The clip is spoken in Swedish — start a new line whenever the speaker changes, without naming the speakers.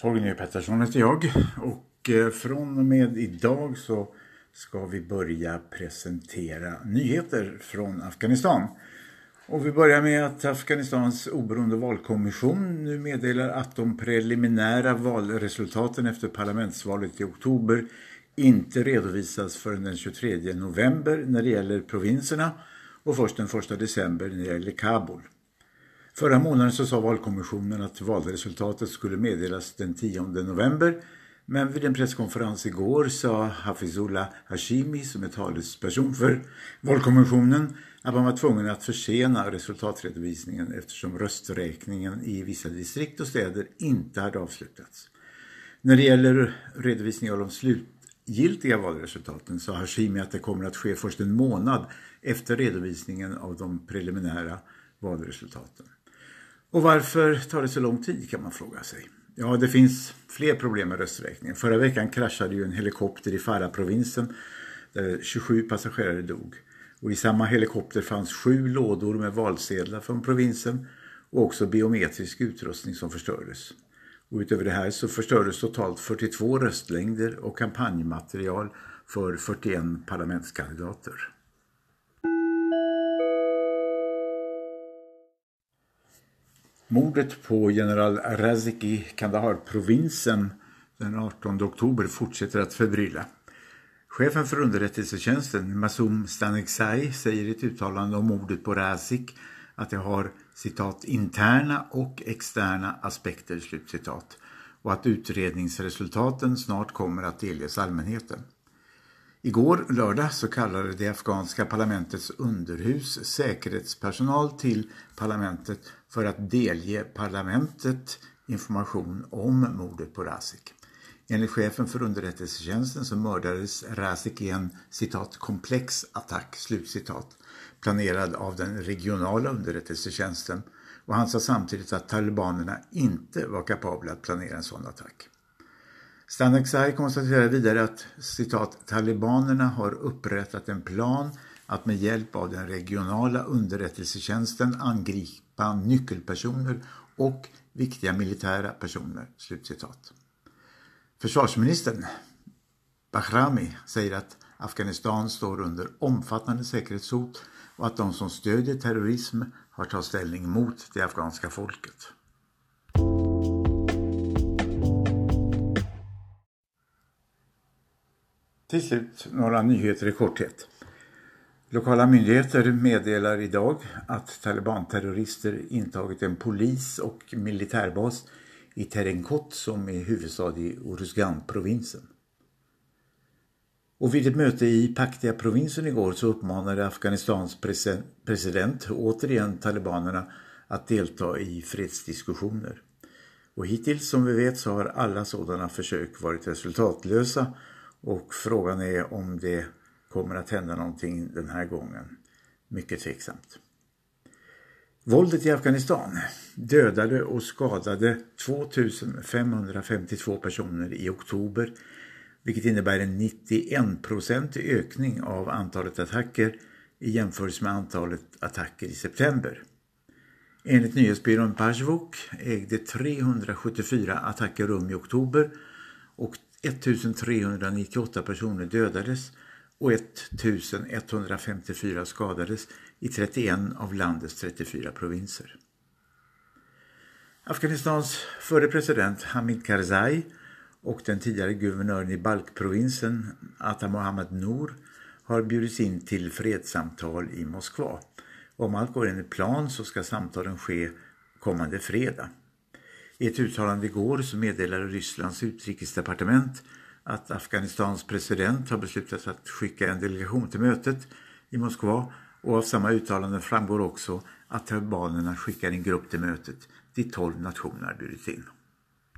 Torgny Pettersson heter jag och eh, från och med idag så ska vi börja presentera nyheter från Afghanistan. Och vi börjar med att Afghanistans oberoende valkommission nu meddelar att de preliminära valresultaten efter parlamentsvalet i oktober inte redovisas förrän den 23 november när det gäller provinserna och först den 1 december när det gäller Kabul. Förra månaden så sa valkommissionen att valresultatet skulle meddelas den 10 november men vid en presskonferens igår sa Hafizullah Hashimi som är talesperson för valkommissionen att man var tvungen att försena resultatredovisningen eftersom rösträkningen i vissa distrikt och städer inte hade avslutats. När det gäller redovisning av de slutgiltiga valresultaten sa Hashimi att det kommer att ske först en månad efter redovisningen av de preliminära valresultaten. Och varför tar det så lång tid kan man fråga sig. Ja, det finns fler problem med rösträkningen. Förra veckan kraschade ju en helikopter i Farah-provinsen där 27 passagerare dog. Och i samma helikopter fanns sju lådor med valsedlar från provinsen och också biometrisk utrustning som förstördes. Och utöver det här så förstördes totalt 42 röstlängder och kampanjmaterial för 41 parlamentskandidater. Mordet på general Razik i Kandahar-provinsen den 18 oktober fortsätter att förbrylla. Chefen för underrättelsetjänsten, Masum Staneksai, säger i ett uttalande om mordet på Razik att det har citat interna och externa aspekter slutcitat och att utredningsresultaten snart kommer att delges allmänheten. Igår lördag så kallade det afghanska parlamentets underhus säkerhetspersonal till parlamentet för att delge parlamentet information om mordet på Razik. Enligt chefen för underrättelsetjänsten så mördades Razik i en citat komplex attack, slutcitat, planerad av den regionala underrättelsetjänsten och han sa samtidigt att talibanerna inte var kapabla att planera en sån attack. Staneksai konstaterar vidare att citat, talibanerna har upprättat en plan att med hjälp av den regionala underrättelsetjänsten angripa nyckelpersoner och viktiga militära personer. Slutcitat. Försvarsministern Bahrami säger att Afghanistan står under omfattande säkerhetshot och att de som stödjer terrorism har tagit ställning mot det afghanska folket. Till slut några nyheter i korthet. Lokala myndigheter meddelar idag att talibanterrorister intagit en polis- och militärbas i Terenkot som är huvudstad i Uruzgan-provinsen. Och vid ett möte i Paktia-provinsen igår så uppmanade Afghanistans president återigen talibanerna att delta i fredsdiskussioner. Och hittills som vi vet så har alla sådana försök varit resultatlösa och frågan är om det kommer att hända någonting den här gången. Mycket tveksamt. Våldet i Afghanistan dödade och skadade 2552 personer i oktober vilket innebär en 91% ökning av antalet attacker i jämförelse med antalet attacker i september. Enligt nyhetsbyrån Pajvok ägde 374 attacker rum i oktober och 1398 personer dödades och 1154 skadades i 31 av landets 34 provinser. Afghanistans före president Hamid Karzai och den tidigare guvernören i Balkprovinsen Atta Mohammad Noor har bjudits in till fredssamtal i Moskva. Om allt går enligt plan så ska samtalen ske kommande fredag. I ett uttalande igår så meddelade Rysslands utrikesdepartement att Afghanistans president har beslutat att skicka en delegation till mötet i Moskva och av samma uttalande framgår också att talibanerna skickar en grupp till mötet dit 12 nationer bjudits in.